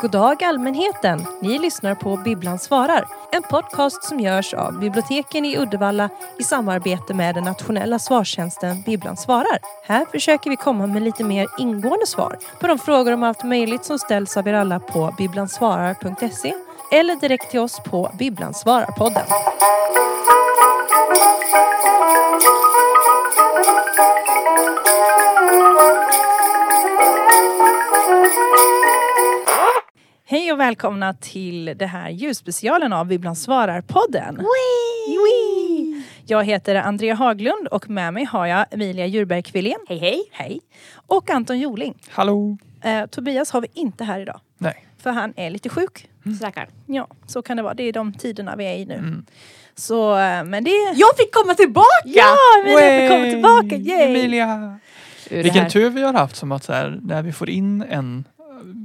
God dag allmänheten! Ni lyssnar på Bibblan svarar. En podcast som görs av biblioteken i Uddevalla i samarbete med den nationella svarstjänsten Bibblan svarar. Här försöker vi komma med lite mer ingående svar på de frågor om allt möjligt som ställs av er alla på bibblansvarar.se eller direkt till oss på Bibblan svarar-podden. Hej och välkomna till det här julspecialen av Bibblan svarar-podden. Wee! Jag heter Andrea Haglund och med mig har jag Emilia Djurberg Kvillén. Hej hej! Hej! Och Anton Joling. Hallå! Eh, Tobias har vi inte här idag. Nej. För han är lite sjuk. Stackarn. Ja, så kan det vara. Det är de tiderna vi är i nu. Mm. Så, eh, men det... Jag fick komma tillbaka! Ja, Emilia får komma Way! tillbaka! Yay! Emilia! Vilken tur vi har haft som att så här, när vi får in en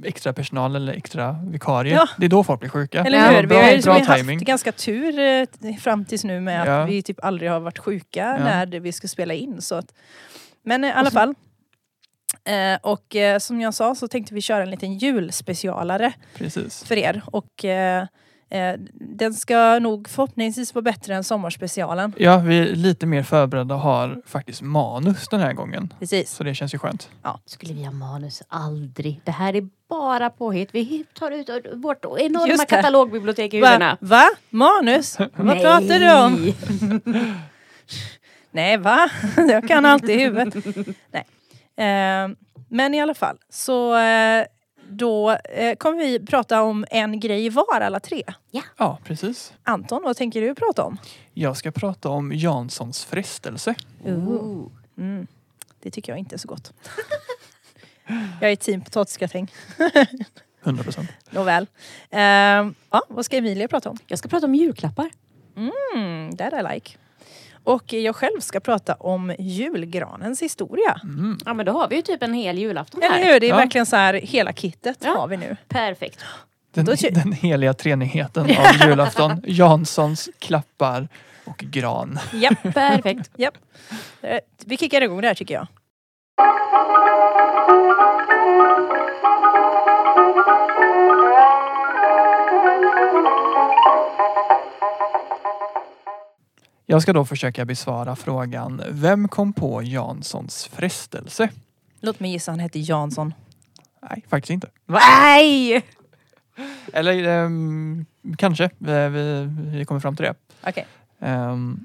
extra personal eller extra vikarie, Ja. det är då folk blir sjuka. Eller Ja, hur? Vi bra, har ju bra haft ganska tur eh, fram tills nu med att Ja. vi typ aldrig har varit sjuka Ja. när vi ska spela in. Så att, men i alla fall. Eh, och eh, som jag sa så tänkte vi köra en liten julspecialare Precis. för er. Och eh, den ska nog förhoppningsvis vara bättre än sommarspecialen. Ja, vi är lite mer förberedda och har faktiskt manus den här gången. Precis. Så det känns ju skönt. Skulle vi ha manus? Aldrig. Det här är bara påhitt. Vi tar ut vårt enorma katalogbibliotek i Va? huvudena. Va? Manus? Vad pratar du om? Nej, va? Jag kan alltid i huvudet. Nej. Eh, men i alla fall, så eh, då eh, kommer vi prata om en grej var alla tre. Ja, precis. Anton, vad tänker du prata om? Jag ska prata om Janssons frestelse. Ooh. Mm, det tycker jag inte är så gott. jag är team potatisgratäng. 100 procent. Nåväl. Eh, ja, vad ska Emilia prata om? Jag ska prata om julklappar. Mm, that I like. Och jag själv ska prata om julgranens historia. Mm. Ja men då har vi ju typ en hel julafton Eller här. hur? Det är Ja. verkligen så här, hela kittet Ja. har vi nu. Perfekt. Den, den heliga treenigheten av julafton. Janssons, klappar och gran. Japp, Perfekt. japp. Eh, Vi kickar igång där tycker jag. Jag ska då försöka besvara frågan Vem kom på Janssons frestelse? Låt mig gissa, han heter Jansson. Nej, faktiskt inte. Nej! Eller ehm, kanske. Vi, vi, vi kommer fram till det. Okej. Ehm,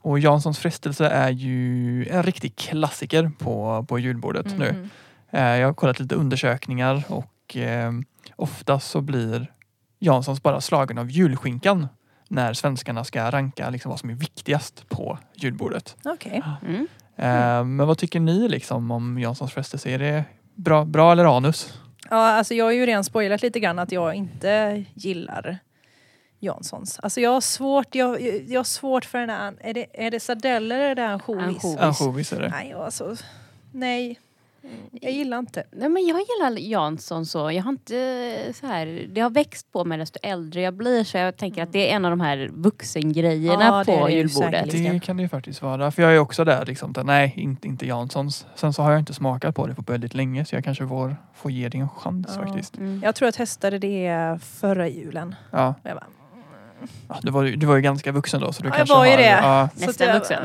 och Janssons frestelse är ju en riktig klassiker på, på julbordet nu. Mhm. Eh, jag har kollat lite undersökningar och eh, ofta så blir Janssons bara slagen av julskinkan när svenskarna ska ranka liksom vad som är viktigast på julbordet. Okej. Mm. Eh, men vad tycker ni liksom om Janssons frestelse? Är det bra, bra eller anus? Ja, alltså jag har ju redan spoilat lite grann att jag inte gillar Janssons. Alltså jag har svårt, jag, jag har svårt för den här, är det, är det sardeller eller är det? Ansjovis. Ansjovis är det. Nej, alltså, nej. Jag gillar inte. Nej, men jag gillar Jansson så. Jag har inte så här, det har växt på mig desto äldre jag blir så jag tänker att det är en av de här vuxengrejerna Ja, på det ju julbordet. säkert. Det kan det ju faktiskt vara. För jag är också där liksom. Nej, inte, inte Janssons. Sen så har jag inte smakat på det på väldigt länge så jag kanske får, får ge det en chans Ja. faktiskt. Mm. Jag tror jag testade det förra julen. Ja. Jag bara, Ja, du, var, ju- du var ju ganska vuxen då så du Ja, jag kanske var ju har... det. Ja, Nästan jag- vuxen.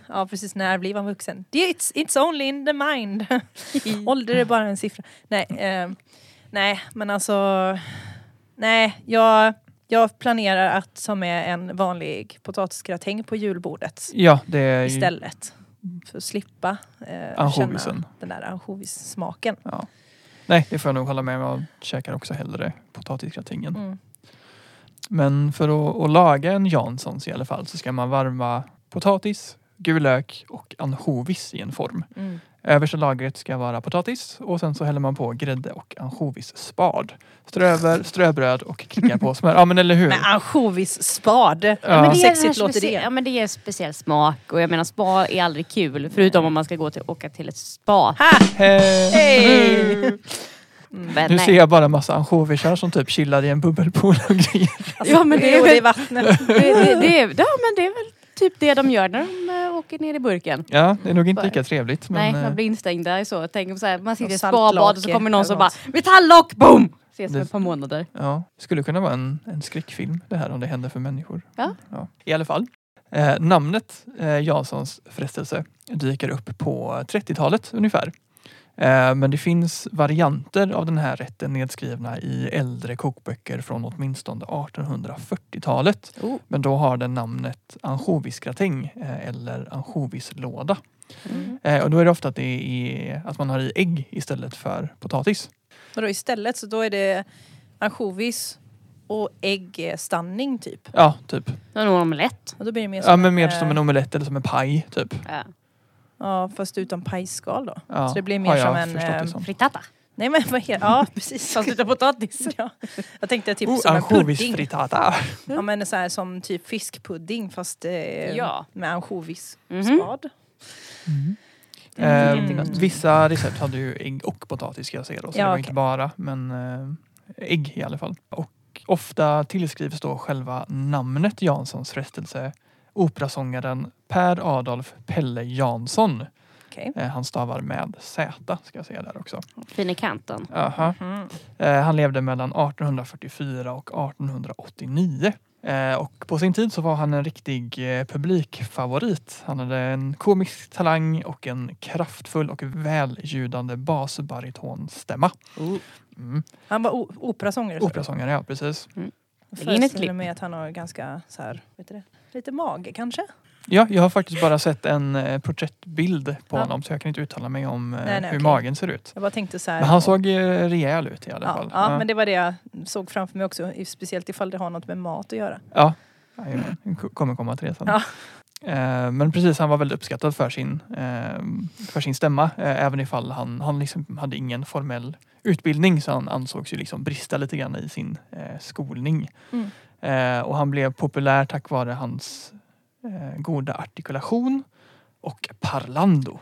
Ja precis, när blir man vuxen? It's, it's only in the mind. Ålder är bara en siffra. Nej, eh, nej men alltså. Nej, jag, jag planerar att ta med en vanlig potatisgratäng på julbordet ja, det är ju istället. För att slippa eh, känna den där ansjovissmaken. Nej, det får jag nog hålla med om. Jag käkar också hellre potatisgratängen. Mm. Men för att, att laga en Janssons i alla fall så ska man varva potatis, gul lök och ansjovis i en form. Mm. Översta lagret ska vara potatis och sen så häller man på grädde och ansjovisspad. Strö över ströbröd och klickar på smör. Ja men eller hur? Men ansjovisspad. Ja. Ja. Men det Sexigt här låter det. Ja men det ger speciell smak och jag menar spa är aldrig kul förutom om man ska gå till, åka till ett spa. Ha! Hej! Hej! Men Nu nej. ser jag bara massa ansjovisar som typ chillar i en bubbelpool och grejer. Ja men det är, väl, i vattnet. det, det, det, är, ja, men det är väl typ det de gör när de eh, åker ner i burken. Ja, det är nog inte lika trevligt. Men, Nej, eh, man blir instängda i så. Tänk om så här, man sitter i spabad och så kommer någon som bara något. Metalllock, boom! Ses om Det- ett par månader. Ja, det skulle kunna vara en, en skräckfilm det här om det händer för människor. Ja. I alla fall. Eh, namnet eh, Janssons frestelse dyker upp på 30-talet ungefär. Eh, men det finns varianter av den här rätten nedskrivna i äldre kokböcker från åtminstone 1840-talet. Oh. Men då har den namnet ansjovisgratäng eh, eller ansjovislåda. Mm. Eh, och då är det ofta att, det är, att man har i ägg istället för potatis. Och då istället så då är det ansjovis och äggstanning typ. Ja, typ. Nog omelett. Och då blir det mer som Ja, men en, mer eh, som en omelett eller som en paj, typ. Ja. Ja, fast utan pajsskal då. Ja, Så det blir mer som en, förstått det eh, som. Frittata. Nej men vad heter Ja precis. Fast utan potatis. ja. Jag tänkte typ Oh, som en pudding. ansjovisfrittata. Ja men så här som typ fiskpudding fast eh, Ja. med ansjovisspad. Mhm. Det är Eh, vissa recept hade ju ägg och potatis ska jag säga då. Så Ja, det var okej. inte bara, men eh, ägg i alla fall. Och ofta tillskrivs då själva namnet Janssons frestelse operasångaren Per Adolf Pelle Jansson. Okej. Eh, han stavar med Z ska jag säga där också. Fin i kanten. Aha. Eh, han levde mellan 1844 och 1889. Eh, och på sin tid så var han en riktig publikfavorit. Han hade en komisk talang och en kraftfull och välljudande basbaritonstämma. Mm. Han var operasångare. Operasångare, ja precis. Jag in ett föreställer mig att han har ganska så här, vet du det? Lite mage kanske? Ja, jag har faktiskt bara sett en eh, porträttbild på Ja. honom så jag kan inte uttala mig om eh, Nej, nej, hur okej. magen ser ut. Jag bara tänkte så här. Men han såg eh, rejäl ut i alla ja, fall. ja, men det var det jag såg framför mig också. Speciellt ifall det har något med mat att göra. Ja. Jag kommer komma till det sen. Ja. Men precis, han var väldigt uppskattad för sin, för sin stämma. Även ifall han, han liksom hade ingen formell utbildning så han ansågs ju liksom brista lite grann i sin skolning. Mm. Och han blev populär tack vare hans goda artikulation och parlando.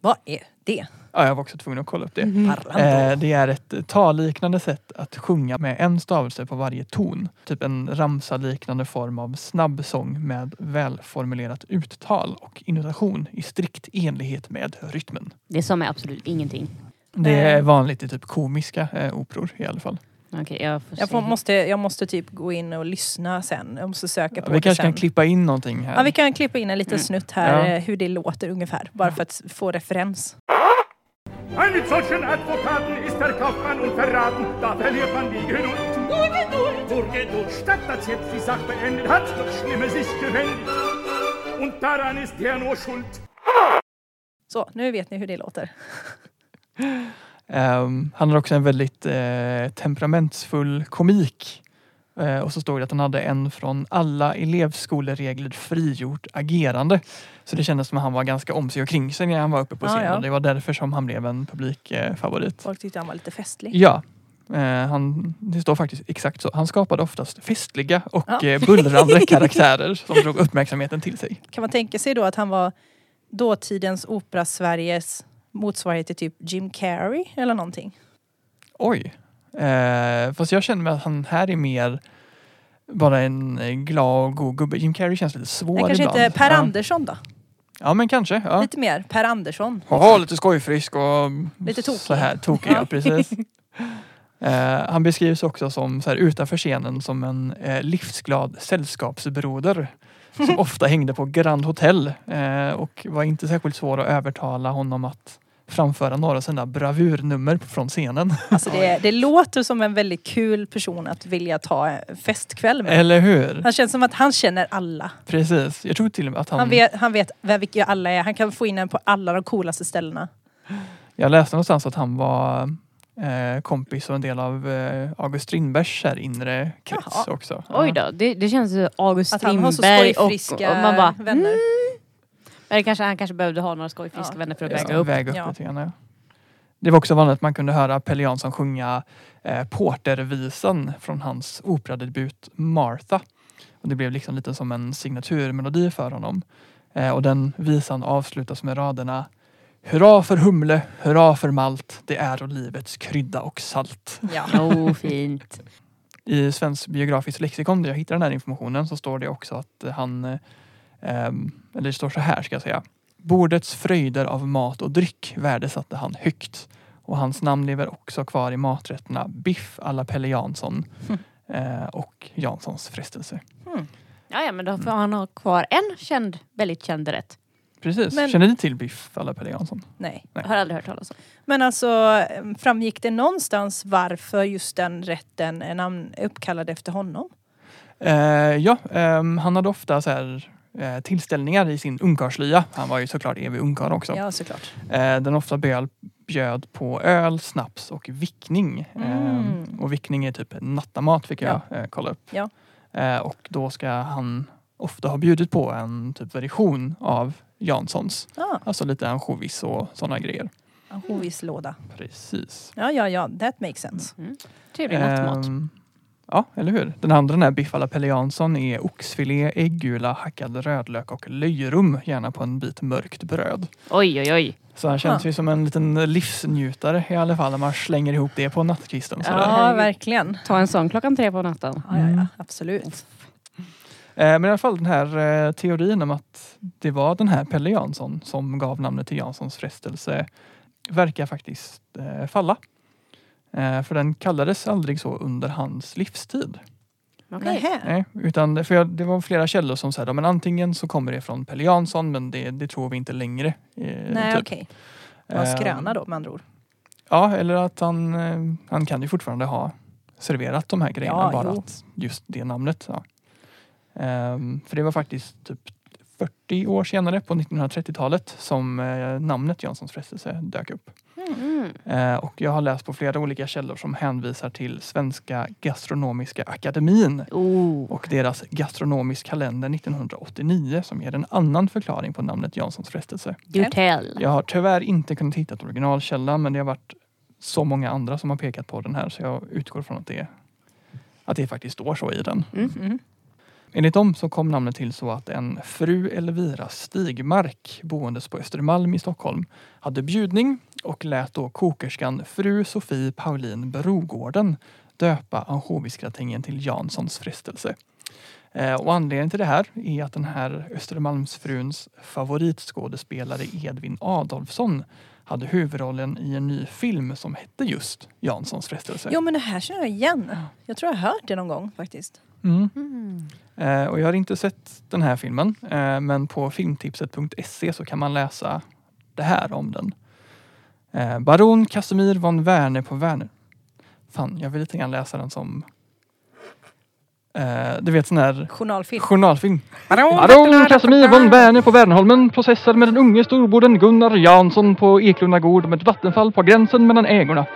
Vad är det? Ja, jag var också tvungen att kolla upp det. Parlando. Eh, det är ett talliknande sätt att sjunga med en stavelse på varje ton. Typ en ramsa-liknande form av snabb sång med välformulerat uttal och intonation i strikt enlighet med rytmen. Det som är absolut ingenting. Det är Eh. vanligt i typ komiska eh, operor i alla fall. Okej, jag får Jag, får, måste, jag måste typ gå in och lyssna sen. Jag måste söka på vi det kanske sen. kan klippa in någonting här. Ja, vi kan klippa in en liten Mm. snutt här Ja. eh, hur det låter ungefär. Bara för att få referens. Ein mit solchen Advokaten ist der Kaufmann unverraten, da verliert man die Geduld. Nur Geduld! Nur Geduld, statt dass jetzt die Sache beendet, hat das Schlimme sich gewendet. Und daran ist er nur schuld. Så, nu vet ni hur det låter. Ehm, han har också en väldigt eh, temperamentsfull komik. Eh, och så står det att han hade en från alla elevskoleregler frigjort agerande. Så det kändes som att han var ganska om sig och kring sig när han var uppe på scenen. ja. Det var därför som han blev en publikfavorit. Folk tyckte han var lite festlig. Ja. Eh, han, det står faktiskt exakt så. Han skapade oftast festliga och Ja. eh, bullrande karaktärer som drog uppmärksamheten till sig. Kan man tänka sig då att han var dåtidens opera-Sveriges motsvarighet till typ Jim Carrey eller någonting? Oj. Eh, fast jag känner mig att han här är mer bara en glad och god gubbe. Jim Carrey känns lite svår Nej, kanske ibland. inte Per ja. Andersson då? Ja men kanske. Ja. Lite mer Per Andersson. Haha, lite skojfrisk och Lite tokig. så här tokig. Ja. precis. Eh, han beskrivs också som så här, utanför scenen som en eh, livsglad sällskapsbroder. Som ofta hängde på Grand Hotel eh, och var inte särskilt svår att övertala honom att framföra några sådana bravurnummer från scenen. Alltså det, det låter som en väldigt kul person att vilja ta en festkväll med. Eller hur? Han känns som att han känner alla. Precis. Jag tror till och med att han... Han vet, han vet vem- vilka alla är. Han kan få in en på alla de coolaste ställena. Jag läste någonstans att han var eh, kompis och en del av eh, August Strindbergs här inre krets Jaha. också. Oj då, det, det känns ju August Att han har så Strindberg och, skojfriska och man bara vänner. Mm, Eller kanske, han kanske behövde ha några skojfriska Ja. vänner för att Ja, väga upp. Väga upp Ja. lite grann, ja. Det var också vanligt att man kunde höra Pelle Jansson sjunga eh, Portervisan från hans operadebut Martha. Och det blev liksom lite som en signaturmelodi för honom. Eh, och den visan avslutas med raderna Hurra för humle, hurra för malt, det är och livets krydda och salt. Ja. Oh, fint. I Svensk biografiskt lexikon där jag hittar den här informationen så står det också att han, eh, eller det står så här ska jag säga. Bordets fröjder av mat och dryck värdesatte han högt. Och hans namn lever också kvar i maträtterna biff alla Pelle Jansson eh, och Janssons frestelse. Ja, ja, men då får han ha kvar en känd, väldigt känd rätt. Precis. Men- Känner ni till biff alla Pelle Jansson? Nej. Nej. Jag har aldrig hört talas om. Men alltså framgick det någonstans varför just den rätten är namn uppkallad efter honom? Eh, ja, ehm, han hade ofta så här, eh, tillställningar i sin ungkarlslya. Han var ju såklart evig ungkarl också. Ja, såklart. Eh, den ofta bjöd, bjöd på öl, snaps och vickning. Mm. Eh, och vickning är typ nattamat fick jag eh, kolla upp. Ja. Och då ska han ofta ha bjudit på en typ version av Janssons. Ah, Alltså lite ansjovis och sådana grejer. ansjovislåda. Precis. Ja, ja, ja. That makes sense. Trevlig nattmat. Ehm, ja, eller hur? Den andra den här biff Pelle Jansson är oxfilé, äggula, hackad rödlök och löjrom. Gärna på en bit mörkt bröd. Oj, oj, oj. Så han känns ju som en liten livsnjutare i alla fall när man slänger ihop det på nattkvisten. Ja. sådär. Ja, herregud. verkligen. Ta en sån klockan tre på natten. Ja, ja, Mm. ja. Absolut. Eh, Men i alla fall den här eh, teorin om att det var den här Pelle Jansson som gav namnet till Janssons frestelse verkar faktiskt eh, falla. Eh, För den kallades aldrig så under hans livstid. Nähä. Nej, utan för jag, det var flera källor som sa att antingen så kommer det från Pelle Jansson men det, det tror vi inte längre. eh, Nej, typ. okej. Det var Eh, skröna då med andra ord. Ja, eller att han, eh, han kan ju fortfarande ha serverat de här grejerna Ja, bara jo. att just det namnet. Ja. Ehm, för det var faktiskt typ 40 år senare på 1930-talet som namnet Janssons frestelse dök upp. Mm. Eh, och jag har läst på flera olika källor som hänvisar till Svenska Gastronomiska Akademin Oh. och deras gastronomisk kalender 1989 som ger en annan förklaring på namnet Janssons frestelse. Jag har tyvärr inte kunnat hitta ett originalkälla men det har varit så många andra som har pekat på den här så jag utgår från att det, att det faktiskt står så i den. Mm. Enligt dem så kom namnet till så att en fru Elvira Stigmark boendes på Östermalm i Stockholm hade bjudning och lät då kokerskan fru Sofie Paulin Brogården döpa ansjovisgratängen till Janssons frestelse. Eh, och anledningen till det här är att den här Östermalmsfruns favoritskådespelare Edvin Adolfsson hade huvudrollen i en ny film som hette just Janssons frestelse. Jo, men det här känner jag igen. Jag tror jag har hört det någon gång faktiskt. Mm. Mm. Eh, och jag har inte sett den här filmen eh, men på filmtipset.se så kan man läsa det här om den. Eh, Baron Casimir von Werner på Werner. Fan, jag vill lite grann läsa den som eh, du vet sån här Journalfilm. journalfilm. Baron Casimir von Werner på Värnholmen processar med den unge storborden Gunnar Jansson på Eklunda gård om ett vattenfall på gränsen mellan ägorna.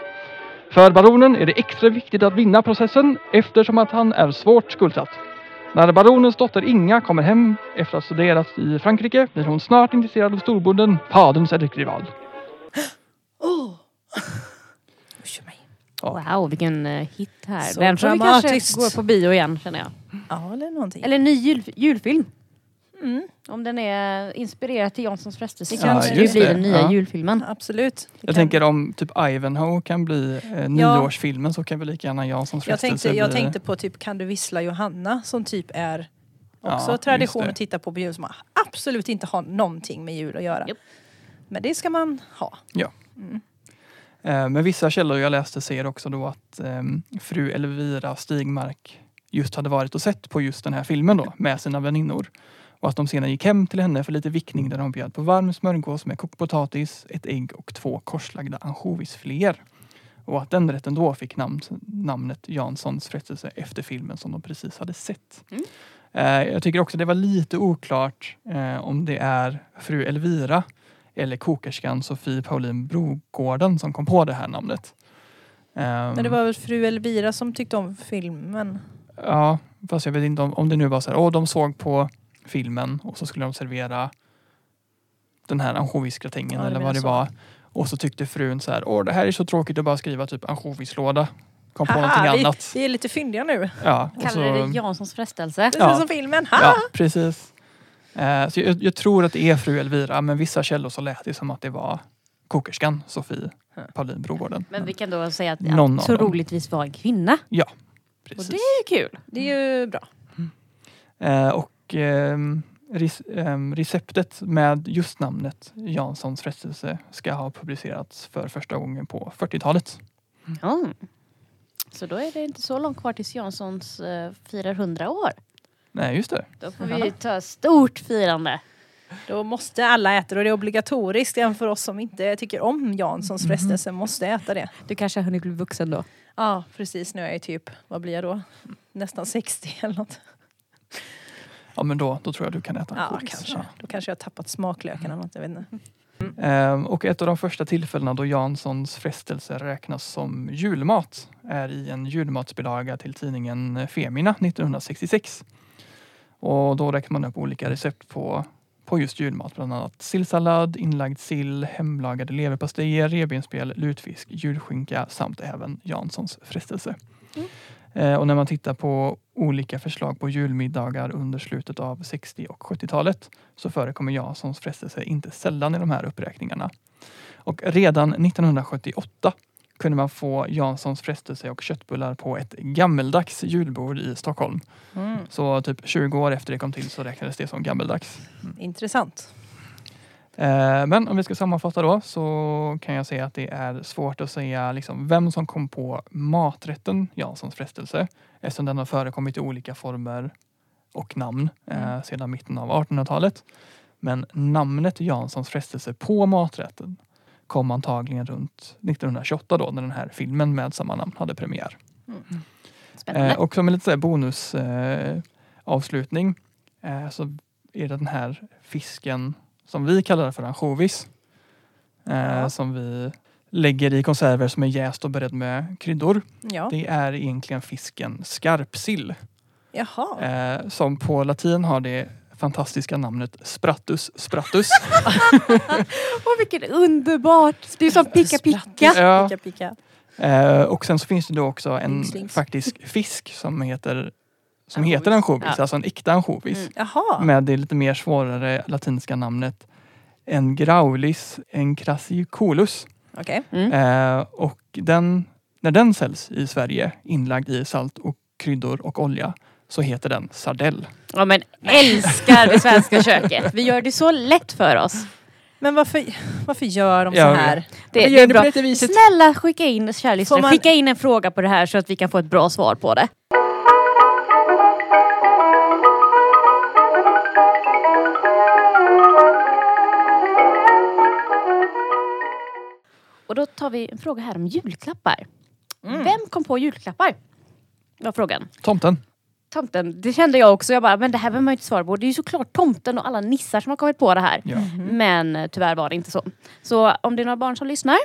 För baronen är det extra viktigt att vinna processen eftersom att han är svårt skuldsatt. När baronens dotter Inga kommer hem efter att ha studerat i Frankrike blir hon snart intresserad av storborden, faderns ärkerival. Oh. Wow, vilken eh, hit här. Så Den tror vi kanske går på bio igen känner jag. Ja, eller någonting. Eller en ny jul, julfilm. Mm, Om den är inspirerad till Janssons frestelse Det så kan- kanske just det blir den nya Ja. julfilmen. absolut. Jag kan- tänker om typ Ivanhoe kan bli eh, nyårsfilmen så kan väl lika gärna Janssons jag, frestelse tänkte, jag bli... tänkte på typ Kan du vissla Johanna som typ är också Ja, tradition att titta på på jul som absolut inte har någonting med jul att göra. Japp. Men det ska man ha. Eh, Men vissa källor jag läste säger också då att ehm, fru Elvira Stigmark just hade varit och sett på just den här filmen då med sina väninnor. Och att de senare gick hem till henne för lite vickning där de bjöd på varm smörgås med kokt potatis, ett ägg och två korslagda ansjovisfiléer. Och att den rätten då fick namn, namnet Janssons frestelse efter filmen som de precis hade sett. Mm. Eh, Jag tycker också det var lite oklart eh, om det är fru Elvira eller kokerskan Sofie Paulin Brogården som kom på det här namnet. Ehm, Men det var väl fru Elvira som tyckte om filmen. Ja, fast jag vet inte om, om det nu var så här, åh de såg på filmen och så skulle de servera den här ansjovisgratängen Ja, det eller vad det så. var. Och så tyckte frun så här, åh det här är så tråkigt att bara skriva typ ansjovislåda. Kom på Haha, någonting vi, annat. vi är lite fyndiga nu. Ja, Kallar det så, Janssons frestelse. Precis Ja. som filmen. Ha! ja, precis. Eh, så jag, jag tror att det är fru Elvira men vissa källor så lät det som att det var kokerskan Sofie Paulin Brogården. Men vi kan då säga att Någon det så roligtvis var en kvinna. Och Precis. det är kul. Det är ju bra. Eh, och ehm, ehm, receptet med just namnet Janssons frestelse ska ha publicerats för första gången på 40-talet. Ja. Så då är det inte så långt kvar tills Janssons uh, firar 100 år. Nej, just det. Då får vi ta stort firande. Då måste alla äta det och det är obligatoriskt. Även för oss som inte tycker om Janssons frestelse måste äta det. Du kanske har hunnit bli vuxen då? Ja, precis. Nu är jag typ, vad blir jag då? Nästan 60 eller något. Ja, men då, då tror jag du kan äta Ja, ansjovis. kanske. Då kanske jag har tappat smaklöken eller något. Jag vet inte. Ehm, och ett av de första tillfällena då Janssons frestelse räknas som julmat är i en julmatsbilaga till tidningen Femina 1966. Och då räknar man upp olika recept på, på just julmat, bland annat sillsallad, inlagd sill, hemlagade leverpastejer, revbensspjäll, lutfisk, julskinka samt även Janssons frestelse. Eh, och när man tittar på olika förslag på julmiddagar under slutet av 60 och 70-talet så förekommer Janssons frestelse inte sällan i de här uppräkningarna. Och redan 1978 kunde man få Janssons frestelse och köttbullar på ett gammeldags julbord i Stockholm. Mm. Så typ 20 år efter det kom till så räknades det som gammeldags. Intressant. Eh, Men om vi ska sammanfatta då så kan jag säga att det är svårt att säga liksom vem som kom på maträtten Janssons frestelse eftersom den har förekommit i olika former och namn eh, sedan mitten av 1800-talet. Men namnet Janssons frestelse på maträtten kom antagligen runt 1928 då när den här filmen med samma namn hade premiär. Spännande. Eh, och som en lite så här bonus eh, avslutning eh, så är det den här fisken som vi kallar för ansjovis. Eh, Ja. Som vi lägger i konserver som är jäst och beredd med kryddor. Ja. Det är egentligen fisken skarpsill. Jaha. Eh, som på latin har det fantastiska namnet Sprattus sprattus. Åh vilket underbart! Det är som picka picka. Ja. Pika, pika. Eh, och sen så finns det då också en Slings, faktisk fisk som heter som heter ansjovis, Ja. alltså en äkta ansjovis. Mm. Med det lite mer svårare latinska namnet Engraulis encrasicolus. Okej. Mm. Eh, och den, när den säljs i Sverige inlagd i salt och kryddor och olja så heter den sardell. Ja men älskar det svenska köket. Vi gör det så lätt för oss. Men varför, varför gör de så Ja, här? Det, det gör är bra. Snälla skicka in, kära lyssnare, man- skicka in en fråga på det här så att vi kan få ett bra svar på det. Och då tar vi en fråga här om julklappar. Mm. Vem kom på julklappar? Var frågan. Tomten. Tomten, det kände jag också. Jag bara, men det här behöver man ju inte svara på. Det är ju såklart tomten och alla nissar som har kommit på det här. Ja. Men eh, tyvärr var det inte så. Så om det är några barn som lyssnar,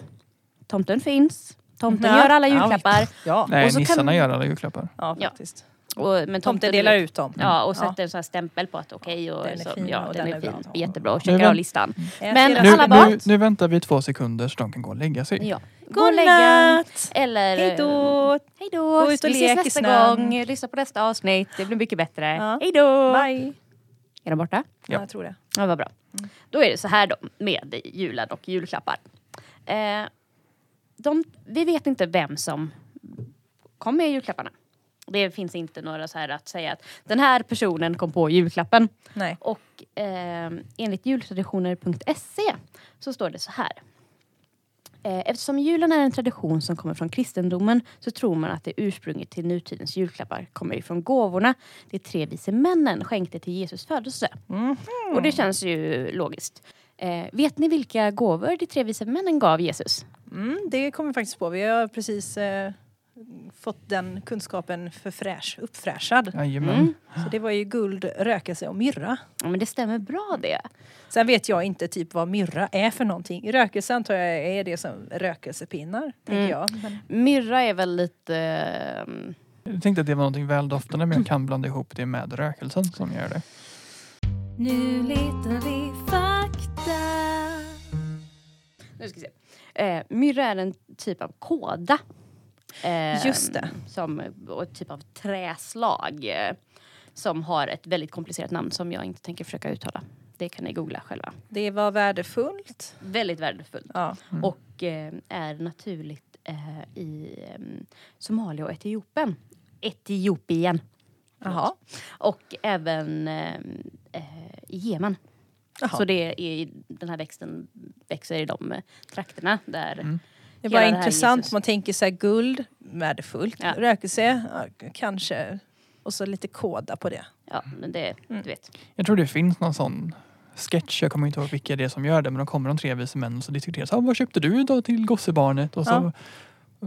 tomten finns. Tomten Ja. gör alla julklappar. Ja, Nej, Och så kan- nissarna gör alla julklappar. ja Ja. faktiskt. Och, men Tomten tomten delar ut dem. Ja, och Ja. sätter en sån här stämpel på att okej och Den är så, fin ja, och den, den är är fin. bra. Jättebra och Nu checkar av listan. Ät Men Nu, alla barn- nu, nu väntar vi två sekunder så de kan gå och lägga sig. Ja. Gå och lägga. Godnatt! Eller... Hej då! Hej då! Gå ut och Vi lek ses nästa snön. gång. Lyssna på nästa avsnitt. Det blir mycket bättre. Ja. Hej då! Bye! Är de borta? Ja. Jag tror det. Ja, vad bra. Då är det så här då med julen och julklappar. Eh, de, vi vet inte vem som kom med julklapparna. Det finns inte några så här att säga att den här personen kom på julklappen. Nej. Och eh, enligt jultraditioner.se så står det så här. Eh, Eftersom julen är en tradition som kommer från kristendomen så tror man att det ursprunget till nutidens julklappar kommer ifrån gåvorna de tre vise männen skänkte till Jesus födelse. Mhm. Och det känns ju logiskt. Eh, vet ni vilka gåvor de tre vise männen gav Jesus? Mm, det kommer vi faktiskt på. Vi har precis eh, fått den kunskapen förfräsch, uppfräschad. Mm. Så det var ju guld, rökelse och myrra. Ja men det stämmer bra det. Sen vet jag inte typ vad myrra är för någonting. Rökelse antar jag är det som rökelsepinnar, tänker Mm. jag. Men, Myrra är väl lite... ehm, Jag tänkte att det var någonting väldoftande men jag kan blanda ihop det med rökelsen som gör det. Nu letar vi fakta Nu ska vi se. Eh, myrra är en typ av kåda. Eh, Just det. Som, ett typ av träslag. Eh, som har ett väldigt komplicerat namn som jag inte tänker försöka uttala. Det kan ni googla själva. Det var värdefullt. Väldigt värdefullt. Ja. Och eh, är naturligt eh, i eh, Somalia och Etiopien. Etiopien. Jaha. Och även i Jemen. Jaha. Så det är, den här växten växer i de trakterna där Mm. Det är bara intressant. Man tänker här guld, värdefullt. Ja. Rökelse, ja, kanske. Och så lite koda på det. Ja, men det, Mm. du vet. Jag tror det finns någon sån sketch, jag kommer inte ihåg vilka det är som gör det, men de kommer de tre vise män och så diskuterar så, ah, vad köpte du idag till gossebarnet? Och så Ja.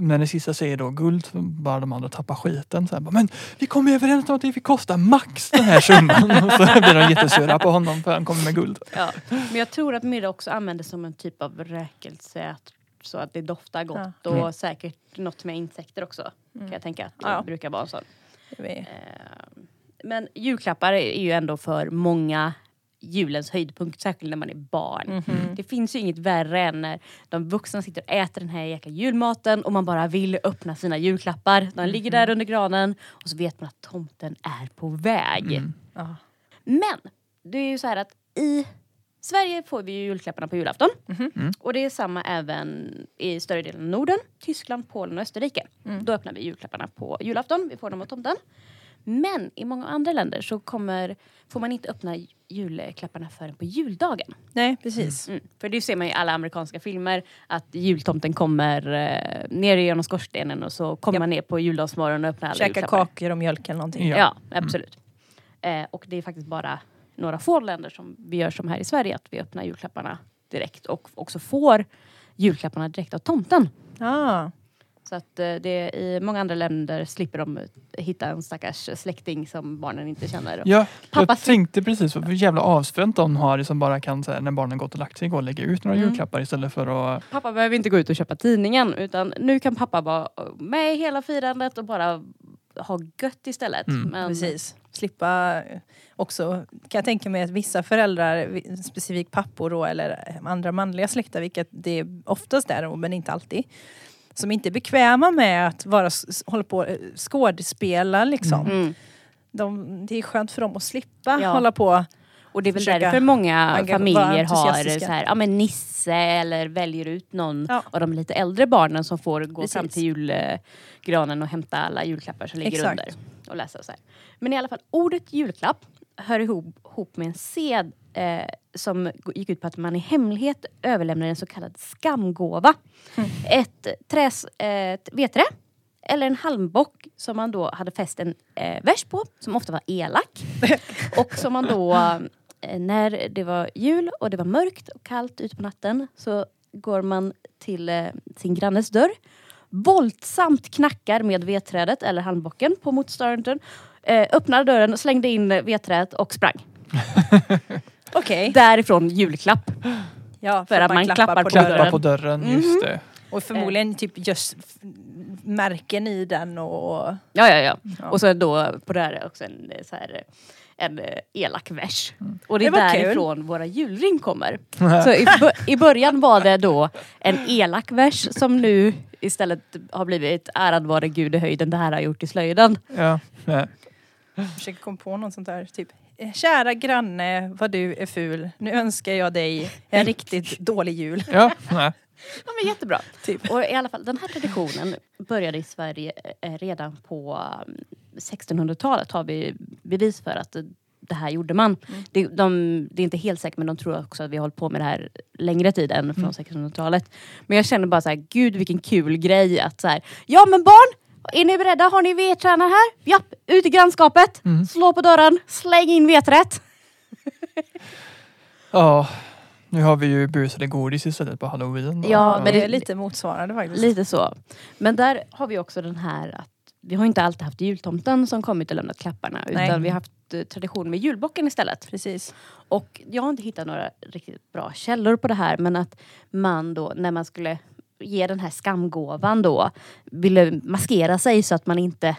när det sista säger då guld så bara de andra tappar skiten. Så här, men vi kom ju överens om att det fick kosta max den här summan. och så blir de jättesura på honom för han kommer med guld. Ja. Men jag tror att myrra också används som en typ av rökelse. Att, så att det doftar gott. Ja. Och Mm. säkert något med insekter också. Kan jag tänka att det Ja. brukar vara så. Eh, Men julklappar är ju ändå för många julens höjdpunkt, särskilt när man är barn. Mhm. Det finns ju inget värre än när de vuxna sitter och äter den här jäkla julmaten och man bara vill öppna sina julklappar. De ligger där under granen och så vet man att tomten är på väg. Mm. Men det är ju så här att i Sverige får vi ju julklapparna på julafton. Mhm. Mm. Och det är samma även i större delen av Norden, Tyskland, Polen och Österrike. Mm. Då öppnar vi julklapparna på julafton, vi får dem av tomten. Men i många andra länder så kommer, får man inte öppna julklapparna förrän på juldagen. Nej, precis. Mm. För det ser man i alla amerikanska filmer att jultomten kommer eh, ner genom skorstenen och så kommer Ja. man ner på juldagsmorgonen och öppnar alla Käka julklappar. kakor och mjölk eller någonting. Ja. Ja, absolut. Eh, och det är faktiskt bara några få länder som vi gör som här i Sverige, att vi öppnar julklapparna direkt och också får julklapparna direkt av tomten. Ah. Så att eh, det, i många andra länder slipper de hitta en stackars släkting som barnen inte känner. Ja, Pappa jag tänkte precis vad jävla avspänt de har det som bara kan här, när barnen gått och lagt sig gå och lägga ut några Mm. julklappar istället för att Pappa behöver inte gå ut och köpa tidningen utan nu kan pappa vara med i hela firandet och bara ha gött istället. Mm. Men, Precis. Slippa eh, också, kan jag tänka mig att vissa föräldrar, specifikt pappor då, eller andra manliga släkter, vilket det oftast är, men inte alltid, som inte är bekväma med att vara, hålla på eh, skådespela liksom. Mm. De, det är skönt för dem att slippa Ja. hålla på. Och det är väl Försöka därför många familjer har så här, ja, men Nisse eller väljer ut någon Ja. av de lite äldre barnen som får gå Precis. fram till julgranen och hämta alla julklappar som ligger Exakt. under. Och läsa så här. Men i alla fall, ordet julklapp hör ihop, ihop med en sed eh, som gick ut på att man i hemlighet överlämnar en så kallad skamgåva. Mm. Ett träs, eh, vedträ eller en halmbock som man då hade fäst en eh, vers på, som ofta var elak. och som man då, när det var jul och det var mörkt och kallt ute på natten så går man till eh, sin grannes dörr, våldsamt knackar med vedträdet eller halmbocken på motståndaren, eh, öppnade dörren, slängde in vedträdet och sprang. Okej. Därifrån julklapp. Ja, För att man klappar på klappa dörren. på dörren. Just det. Och förmodligen typ just märken i den och... Ja, ja, ja. Ja. Och så då på det här också en, eh, så här, en eh, elak vers. Och det är Det var kul. därifrån våra julrim kommer. Så i, i början var det då en elak vers som nu istället har blivit ärad vare Gud i höjden, det här har jag gjort i slöjden. Ja. Ja. försöker komma på något sånt där. Typ, kära granne vad du är ful. Nu önskar jag dig en riktigt dålig jul. Ja. Nej. Ja, men jättebra. Typ. Och i alla fall, den här traditionen började i Sverige eh, redan på mm, 1600-talet har vi bevis för att det här gjorde man. Mm. Det, de, det är inte helt säkert men de tror också att vi har hållit på med det här längre tid än från 1600-talet. Men jag känner bara så här, gud vilken kul grej att så här, ja men barn, är ni beredda? Har ni vedtränare här? Japp, ut i grannskapet, Mm. slå på dörren, släng in vedträet. Ja. Nu har vi ju busade godis istället på halloween. då. Ja, men Det är lite motsvarande faktiskt. Lite så. Men där har vi också den här att vi har inte alltid haft jultomten som kommit och lämnat klapparna Nej. utan vi har haft eh, tradition med julbocken istället. Precis. Och jag har inte hittat några riktigt bra källor på det här men att man då när man skulle ge den här skamgåvan då ville maskera sig så att man inte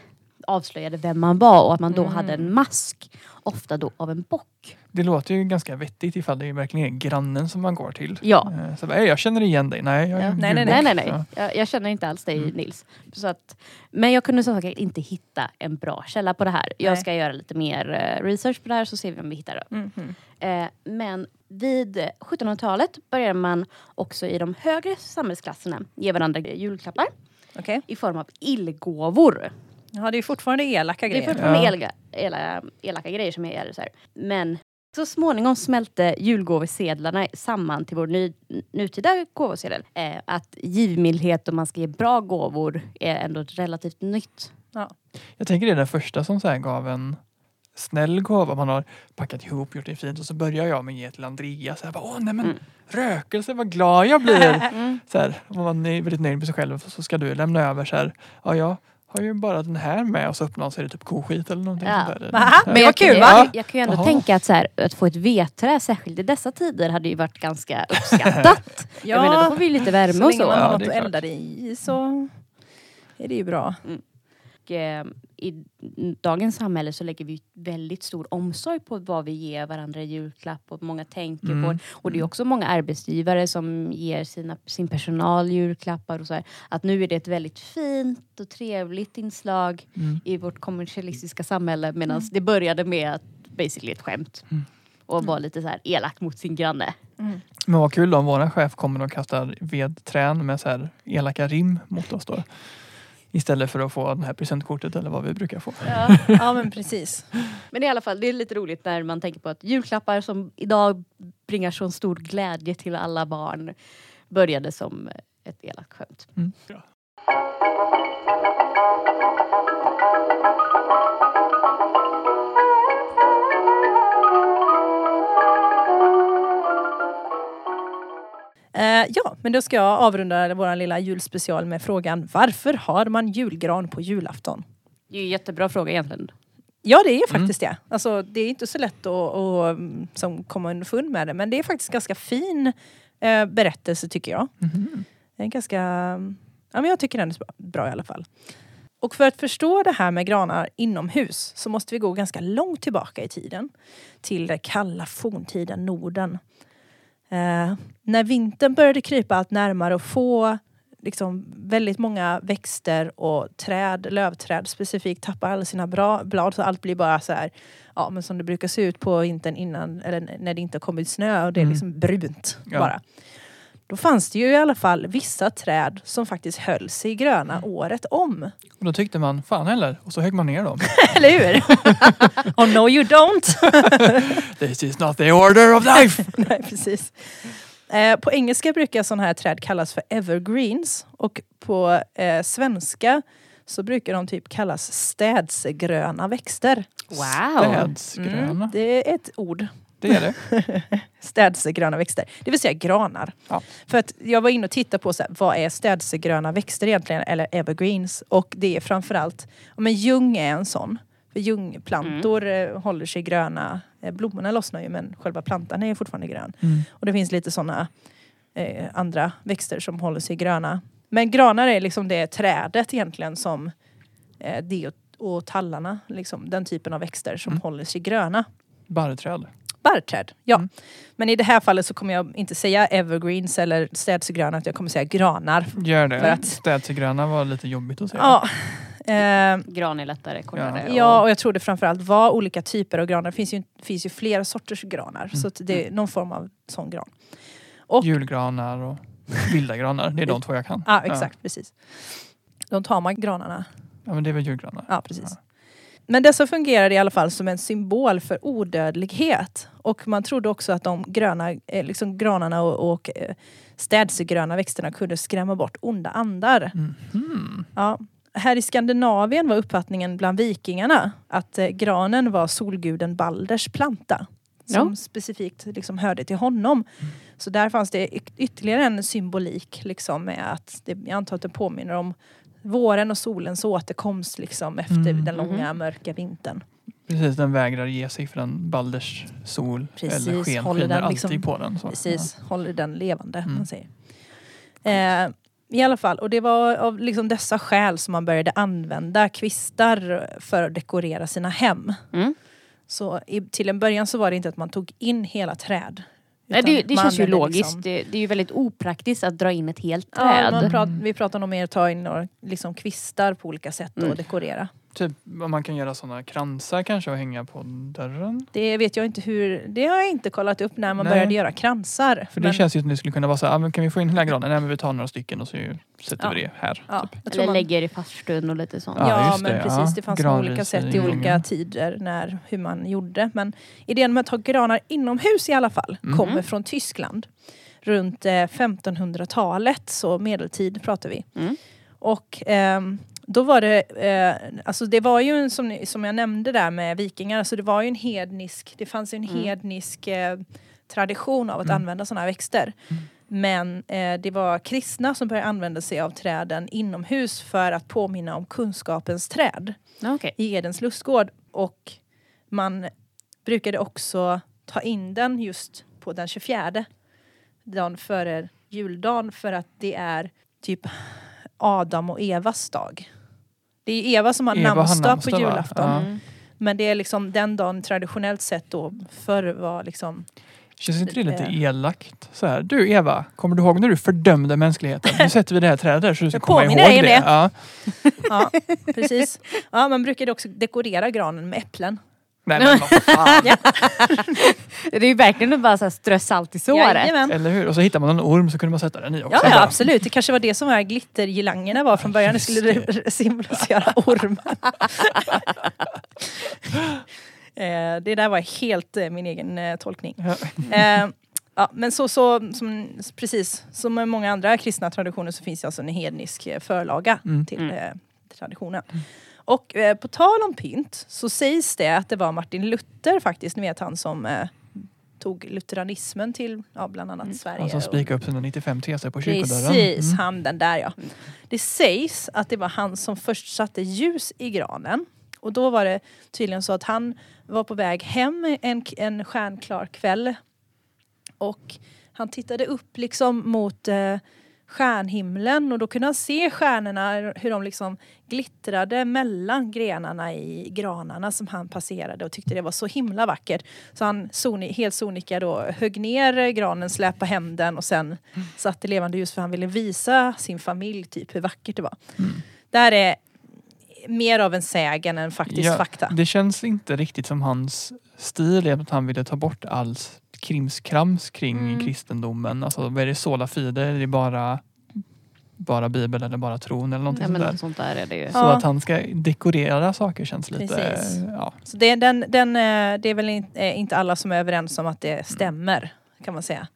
avslöjade vem man var och att man då Mm. hade en mask. Ofta då av en bock. Det låter ju ganska vettigt ifall det är verkligen är grannen som man går till. Ja. Eh, Så, bara, "Ey, jag känner igen dig. Nej, jag är Ja. Nej, nej, julbock." Nej, nej. Jag, jag känner inte alls dig Mm. Nils. Så att, men jag kunde som sagt inte hitta en bra källa på det här. Jag Nej. ska göra lite mer eh, research på det här så ser vi om vi hittar det. Mhm. Eh, men vid eh, 1700-talet började man också i de högre samhällsklasserna ge varandra julklappar Okej. i form av illgåvor. Ja, det är fortfarande elaka Det är grejer. fortfarande Ja. elaka, elaka, elaka grejer som är så här. Men så småningom smälte julgåvosedlarna samman till vår ny, nutida gåvosedel. Eh, att givmildhet och man ska ge bra gåvor är ändå relativt nytt. Jag tänker det är den första som så här gav en snäll gåva. Man har packat ihop, gjort det fint och så börjar jag med att ge till Andreas. Så här, bara, Åh nej men Mm. rökelse, vad glad jag blir. Mm. så här, och man nöjd- väldigt nöjd med sig själv. Så ska du lämna över så här. Ja, jag har ju bara den här med och så öppnar man så är det typ koskit eller någonting Ja. sånt där. Ja. Men vad kul, jag, va? jag, jag kan ju ändå Jaha. tänka att, så här, att få ett vedträ, särskilt i dessa tider, hade ju varit ganska uppskattat. jag menar, då får vi lite värme så och länge så. man har Ja, något att elda det i så är det ju bra. Och, eh, I dagens samhälle så lägger vi väldigt stor omsorg på vad vi ger varandra i julklapp och många tänker Mm. på det. Och det är också många arbetsgivare som ger sina, sin personal julklappar och så här. Att nu är det ett väldigt fint och trevligt inslag Mm. i vårt kommersialistiska samhälle medan det började med att basically ett skämt. Mm. Och vara lite så här elak mot sin granne. Men vad kul då om våran chef kommer och kastar vedträn med så här elaka rim mot oss då. Istället för att få det här presentkortet eller vad vi brukar få. Ja, ja men precis. Men i alla fall, det är lite roligt när man tänker på att julklappar som idag bringar så stor glädje till alla barn började som ett elakt skämt. Mm. Eh, ja, men då ska jag avrunda vår lilla julspecial med frågan Varför har man julgran på julafton? Det är ju en jättebra fråga egentligen. Ja det är faktiskt det. Alltså, det är inte så lätt att, att mm, som komma underfund med det men det är faktiskt ganska fin eh, berättelse tycker jag. Det är ganska, ja men jag tycker den är bra, bra i alla fall. Och för att förstå det här med granar inomhus så måste vi gå ganska långt tillbaka i tiden. Till den kalla forntiden Norden. Eh, när vintern började krypa allt närmare och få liksom väldigt många växter och träd, lövträd specifikt tappar alla sina bra blad så allt blir bara så här, ja men som det brukar se ut på vintern innan, eller när det inte har kommit snö och det är Mm. liksom brunt Ja. bara. Då fanns det ju i alla fall vissa träd som faktiskt höll sig gröna året om. Och då tyckte man, fan heller. Och så högg man ner dem. Eller hur? oh no you don't! This is not the order of life! Nej, precis. Eh, på engelska brukar sådana här träd kallas för evergreens och på eh, svenska så brukar de typ kallas städsegröna växter. Wow! Städsgröna. Mm, det är ett ord. Det är det. Städsegröna växter. Det vill säga granar. Ja. För att jag var inne och tittade på så här, vad är städsegröna växter egentligen? Eller evergreens. Och det är framförallt, men ljung är en sån. För ljungplantor eh, håller sig gröna. Eh, blommorna lossnar ju men själva plantan är fortfarande grön. Mm. Och det finns lite sådana eh, andra växter som håller sig gröna. Men granar är liksom det trädet egentligen som eh, det och, och tallarna, liksom, den typen av växter som Mm. håller sig gröna. Barrträd. Barrträd, ja. Mm. Men i det här fallet så kommer jag inte säga evergreens eller städsegröna, utan jag kommer säga granar. Gör det. För att- Städsgröna var lite jobbigt att säga. Ja, eh, Gran är lättare, kortare. Ja. ja, och jag tror det framförallt var olika typer av granar. Det finns ju, finns ju flera sorters granar. Så att det är någon form av sån gran. och- Julgranar och vilda granar. Det är de två jag kan. Ja, exakt, precis. De tar man granarna Ja, men det är väl julgranar. Ja, precis. Men dessa fungerade i alla fall som en symbol för odödlighet. Och man trodde också att de gröna, eh, liksom granarna och, och eh, städsegröna växterna kunde skrämma bort onda andar. Mhm. Ja. Här i Skandinavien var uppfattningen bland vikingarna att eh, granen var solguden Balders planta. Som Ja. specifikt liksom hörde till honom. Så där fanns det ytterligare en symbolik liksom med att det, jag antar att det påminner om våren och solens återkomst liksom efter Mm. den långa mörka vintern. Precis, den vägrar ge sig för den Balders sol Precis, eller sken håller skiner den alltid liksom- på den. Så. Precis, håller den levande. Mm. Man säger. Eh, I alla fall, och det var av liksom dessa skäl som man började använda kvistar för att dekorera sina hem. Mm. Så i, till en början så var det inte att man tog in hela träd. Nej, det, det känns ju logiskt. liksom- Det, det är ju väldigt opraktiskt att dra in ett helt Ja, träd. man prat, vi pratar mer att ta in några liksom, kvistar på olika sätt och Mm. dekorera. Typ om man kan göra sådana kransar kanske och hänga på dörren. Det vet jag inte hur, det har jag inte kollat upp när man Nej. började göra kransar. För det Men- känns ju som det skulle kunna vara så här, ah, men kan vi få in hela granen? Nej men vi tar några stycken och så sätter Ja. vi det här. ja, Typ. jag tror Eller man, lägger i farstun och lite sånt. Ja, Ja, just men det, precis. ja. Det fanns olika sätt i olika gången. tider när, hur man gjorde. Men idén med att ha granar inomhus i alla fall Mm. kommer från Tyskland. Runt eh, 1500-talet, så medeltid pratar vi. Mm. Och ehm, då var det, eh, alltså det var ju en, som, som jag nämnde där med vikingar, alltså det var ju en hednisk, det fanns ju en Mm. hednisk eh, tradition av att Mm. använda sådana här växter. Men eh, det var kristna som började använda sig av träden inomhus för att påminna om kunskapens träd okej. i Edens lustgård. Och man brukade också ta in den just på den 24 dagen före juldagen för att det är typ Adam och Evas dag. Det är Eva som har Eva har namnsdag på julafton. Ja. Mm. Men det är liksom den dagen traditionellt sett då förr var liksom Känns inte det lite Eh. elakt? Så här, du Eva, kommer du ihåg när du fördömde mänskligheten? Nu sätter vi det här trädet så du ska komma ihåg det. det. Ja. Ja, precis. Ja, man brukade också dekorera granen med äpplen. Nej men vad fan. Det är ju verkligen att bara så här strö salt i såret. Jajamän. Eller hur? Och så hittar man en orm så kunde man sätta den i också. Ja, ja, Bara, absolut. Det kanske var det som var glittergilangerna var från början. Det skulle re- symbolisera ormen. eh, det där var helt eh, min egen eh, tolkning. Ja. Eh, ja, men så, så som, precis som med många andra kristna traditioner så finns det alltså en hednisk eh, förlaga Mm. till Mm. eh, traditionen. Och eh, på tal om pynt så sägs det att det var Martin Luther faktiskt, ni vet han som eh, tog lutheranismen till ja, bland annat Sverige. Han som spikade upp sina 95 teser på kyrkodörren. Precis, Mm. han den där ja. Det sägs att det var han som först satte ljus i granen. Och då var det tydligen så att han var på väg hem en, en stjärnklar kväll. Och han tittade upp liksom mot eh, stjärnhimlen och då kunde han se stjärnorna, hur de liksom glittrade mellan grenarna i granarna som han passerade och tyckte det var så himla vackert. Så han soni, helt sonika då högg ner granen, släpade hem den och sen satte levande ljus för han ville visa sin familj typ hur vackert det var. Det här är mer av en sägen än faktiskt Ja, fakta. Det känns inte riktigt som hans stil, att han ville ta bort all krimskrams kring Mm. kristendomen. Alltså är det sola fide? Är det bara, bara bibeln eller bara tron eller någonting Ja, men sånt där? sånt där är det ju. Så Ja. att han ska dekorera saker känns lite... Precis. Ja. Så det, är den, den, eh, det är väl eh, inte alla som är överens om att det stämmer kan man säga.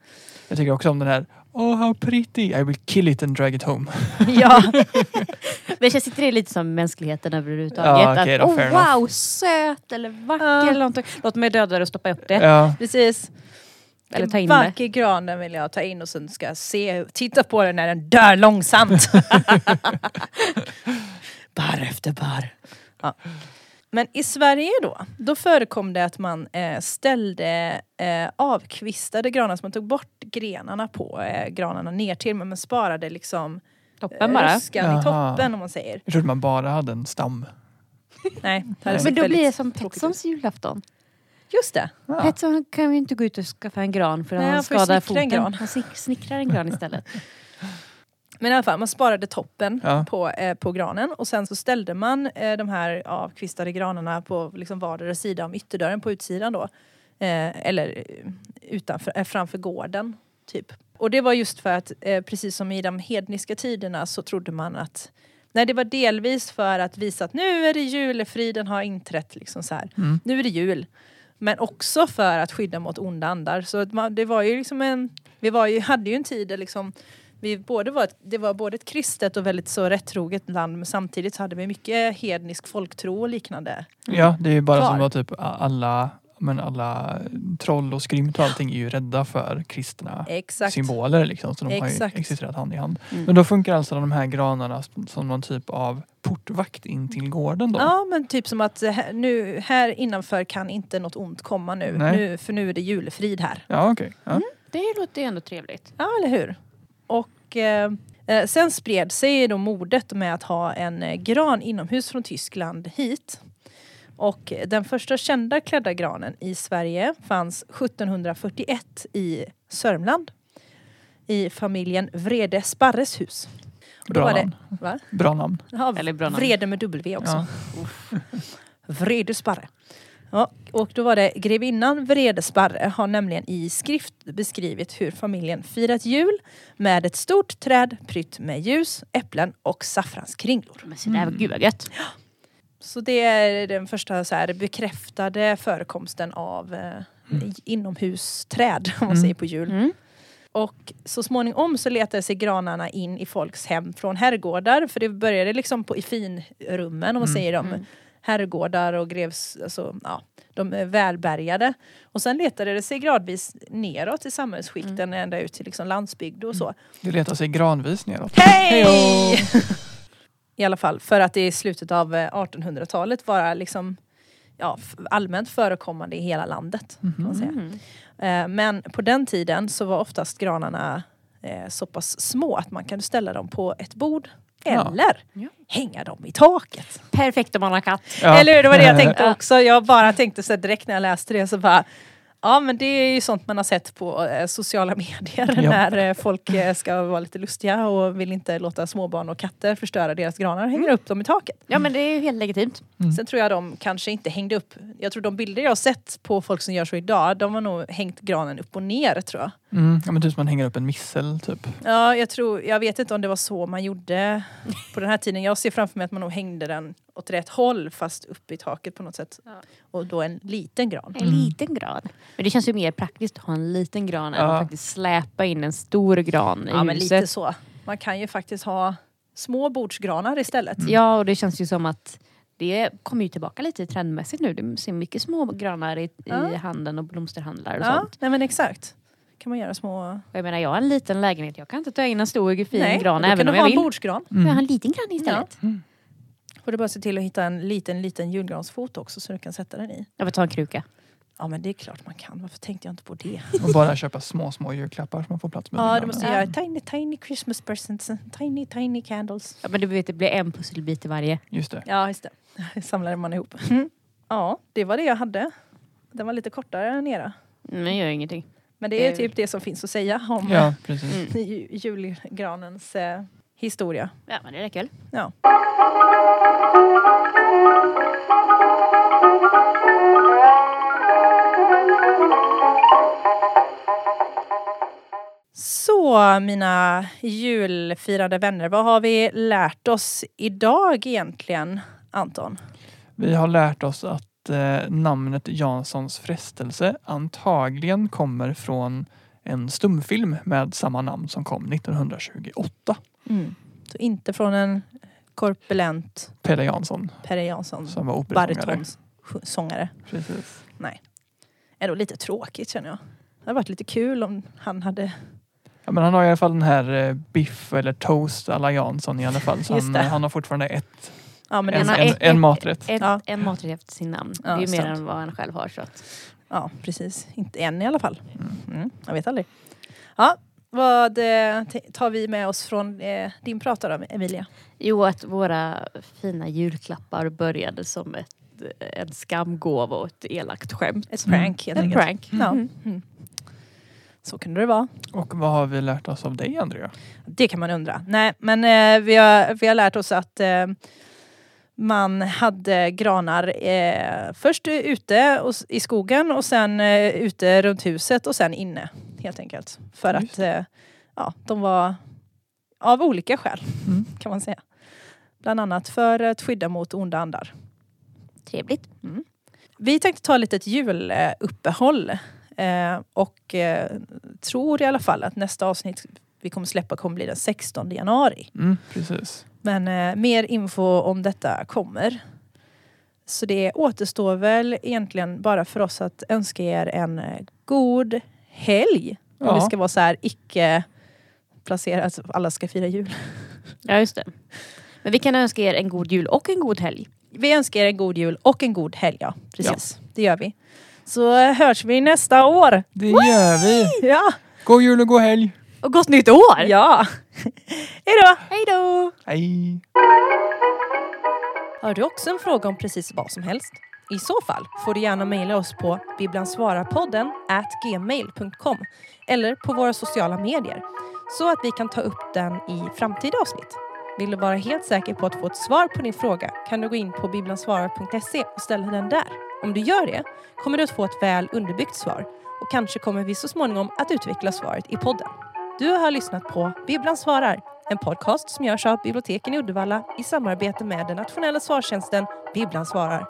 Jag tycker också om den här Oh how pretty, I will kill it and drag it home. ja, Men känns inte det lite som mänskligheten överhuvudtaget? Ja, okej att, då, oh, fair enough." wow, söt eller vacker eller någonting. Låt mig döda det och stoppa upp det. Ja, precis. Eller ta en in vacker gran den vill jag ta in och sen ska jag se, titta på den när den dör långsamt. bar efter bar. Ja. Men i Sverige då, då förekom det att man eh, ställde eh, avkvistade granar, så man tog bort grenarna på eh, granarna ner till men man sparade liksom Toppen bara. ruskan i Jaha. toppen om man säger. jag trodde man bara hade en stam. Nej, det Men ser Men då väldigt blir det som tråkigt ut. Petssons julafton. Just det. Ja. Petson kan ju inte gå ut och skaffa en gran för Nej, han han skadar snickra en foten. gran. Han snick- snickrar en gran istället. Men i alla fall, man sparade toppen Ja. på, eh, på granen och sen så ställde man eh, de här avkvistade granarna på liksom vardera sida om ytterdörren på utsidan då. Eh, eller eh, utanför, eh, framför gården, typ. Och det var just för att, eh, precis som i de hedniska tiderna så trodde man att Nej, det var delvis för att visa att nu är det julefriden har inträtt. Liksom så här. Mm. Nu är det jul. Men också för att skydda mot onda andar. Så man, det var ju liksom en... Vi var ju, hade ju en tid där liksom vi både var ett, det var både ett kristet och väldigt så rättroget land men samtidigt så hade vi mycket hednisk folktro och liknande. Ja, det är ju bara Kvar. som att typ alla, men alla troll och skrymt och allting är ju rädda för kristna Exakt. symboler liksom. Så de har Exakt. ju existerat hand i hand. Mm. Men då funkar alltså de här granarna som någon typ av portvakt in till gården då? Ja men typ som att eh, nu, här innanför kan inte något ont komma nu. Nej. nu för nu är det julefrid här. Ja, okej. Ja. Det låter ju ändå trevligt. Ja eller hur. Och eh, Eh, sen spred sig då modet med att ha en eh, gran inomhus från Tyskland hit. Och den första kända klädda granen i Sverige fanns 1741 i Sörmland. I familjen Vrede Sparres hus. Och då Bra var det, namn. va? Bra namn. Ja, Eller bra namn. Vrede med W också. Ja. Vredesparre. Ja, och då var det grevinnan Vredesparre har nämligen i skrift beskrivit hur familjen firat jul med ett stort träd prytt med ljus, äpplen och saffranskringlor. Men så där var gud vad gött. Så det är den första så här bekräftade förekomsten av eh, inomhusträd om man Mm. säger på jul. Mm. Och så småningom så letade sig granarna in i folks hem från herrgårdar. För det började liksom på, i finrummen om man Mm. säger de. Mm. Herrgårdar och grevs, alltså, ja, de är välbärgade. Och sen letade det sig gradvis neråt i samhällsskikten Mm. ända ut till liksom landsbygd och så. Det letar sig granvis neråt. Hej! I alla fall för att det i slutet av eh, 1800-talet var liksom ja, allmänt förekommande i hela landet. Kan man säga. Mm. Eh, Men på den tiden så var oftast granarna eh, så pass små att man kunde ställa dem på ett bord eller Ja. hänga dem i taket. Perfekt om man har katt. Ja. Eller hur? Det var det jag tänkte också. Jag bara tänkte så direkt när jag läste det så bara Ja men det är ju sånt man har sett på eh, sociala medier Ja. när eh, folk eh, ska vara lite lustiga och vill inte låta småbarn och katter förstöra deras granar och hänger upp dem i taket. Ja men det är ju helt legitimt. Mm. Sen tror jag de kanske inte hängde upp, jag tror de bilder jag har sett på folk som gör så idag, de har nog hängt granen upp och ner tror jag. Mm. Ja, men typ som man hänger upp en missel typ. Ja, jag tror, jag vet inte om det var så man gjorde på den här tiden. Jag ser framför mig att man nog hängde den åt rätt håll fast upp i taket på något sätt. Ja. Och då en liten gran. En liten gran. Men det känns ju mer praktiskt att ha en liten gran än Ja. att faktiskt släpa in en stor gran i Ja, men huset. lite så. Man kan ju faktiskt ha små bordsgranar istället. Ja och det känns ju som att det kommer ju tillbaka lite trendmässigt nu. Det ser mycket små granar i, Ja. i handeln och blomsterhandlar och Ja, sånt. nej men exakt. Kan man göra små... Och jag menar jag har en liten lägenhet, jag kan inte ta in en stor fin Nej, gran då även kan om du jag ha vill. en bordsgran. Jag har Mm. en liten gran istället. Får du bara se till att hitta en liten, liten julgransfot också så du kan sätta den i. Jag vill ta en kruka. Ja men det är klart man kan. Varför tänkte jag inte på det? Och bara köpa små, små julklappar som man får plats med. Ja, du måste göra tiny, tiny Christmas presents. Tiny, tiny candles. Ja, men du vet det blir en pusselbit i varje. Just det. Ja, just det. Samlade man ihop. Ja, det var det jag hade. Den var lite kortare än era. Men gör ingenting. Men det är Eh. typ det som finns att säga om Ja. Mm. ju- julgranens eh, historia. Ja men det räcker väl. Ja. Så mina julfirande vänner, vad har vi lärt oss idag egentligen, Anton? Vi har lärt oss att eh, namnet Janssons frestelse antagligen kommer från en stumfilm med samma namn som kom 1928. Så inte från en korpulent Pelle Jansson Perre Jansson, som var operasångare. Precis. Är då lite tråkigt känner jag. Det hade varit lite kul om han hade... Ja, men han har i alla fall den här eh, biff eller toast alla Jansson i alla fall. Så han, det. han har fortfarande ett, Ja, men en, en, ett- en maträtt. Ett, Ja. En maträtt efter sin namn. Ja, det är ju mer sant. än vad han själv har. Så att. ja, precis. Inte än i alla fall. Mm, jag vet aldrig. Ja, vad eh, tar vi med oss från eh, din prat då, Emilia? Jo, att våra fina julklappar började som ett, en skamgåva och ett elakt skämt. Ett prank helt En enkelt. prank. Ja. Mm. Mm. Så kunde det vara. Och vad har vi lärt oss av dig Andrea? Det kan man undra. Nej, men eh, vi, har, vi har lärt oss att eh, man hade granar eh, först ute och, i skogen och sen eh, ute runt huset och sen inne. Helt enkelt. För Just att eh, ja, de var av olika skäl Mm. kan man säga. Bland annat för att skydda mot onda andar. Trevligt. Vi tänkte ta lite ett juluppehåll eh, och eh, tror i alla fall att nästa avsnitt vi kommer släppa kommer bli den 16 januari. Mm, precis. Men eh, mer info om detta kommer. Så det återstår väl egentligen bara för oss att önska er en eh, god helg. Om Ja. vi ska vara så här icke placerat, alla ska fira jul. Ja, just det. Men vi kan önska er en god jul och en god helg. Vi önskar er en god jul och en god helg. Ja, precis. Det gör vi. Så eh, hörs vi nästa år. Det gör vi. Ja, God jul och god helg! Och gott nytt år! Ja! Hej då! Hej då! Hej! Har du också en fråga om precis vad som helst? I så fall får du gärna mejla oss på bibblansvararpodden gmail.com eller på våra sociala medier så att vi kan ta upp den i framtida avsnitt. Vill du vara helt säker på att få ett svar på din fråga kan du gå in på bibblansvarar.se och ställa den där. Om du gör det kommer du att få ett väl underbyggt svar och kanske kommer vi så småningom att utveckla svaret i podden. Du har lyssnat på Bibblan svarar, en podcast som görs av biblioteken i Uddevalla i samarbete med den nationella svartjänsten Bibblan svarar.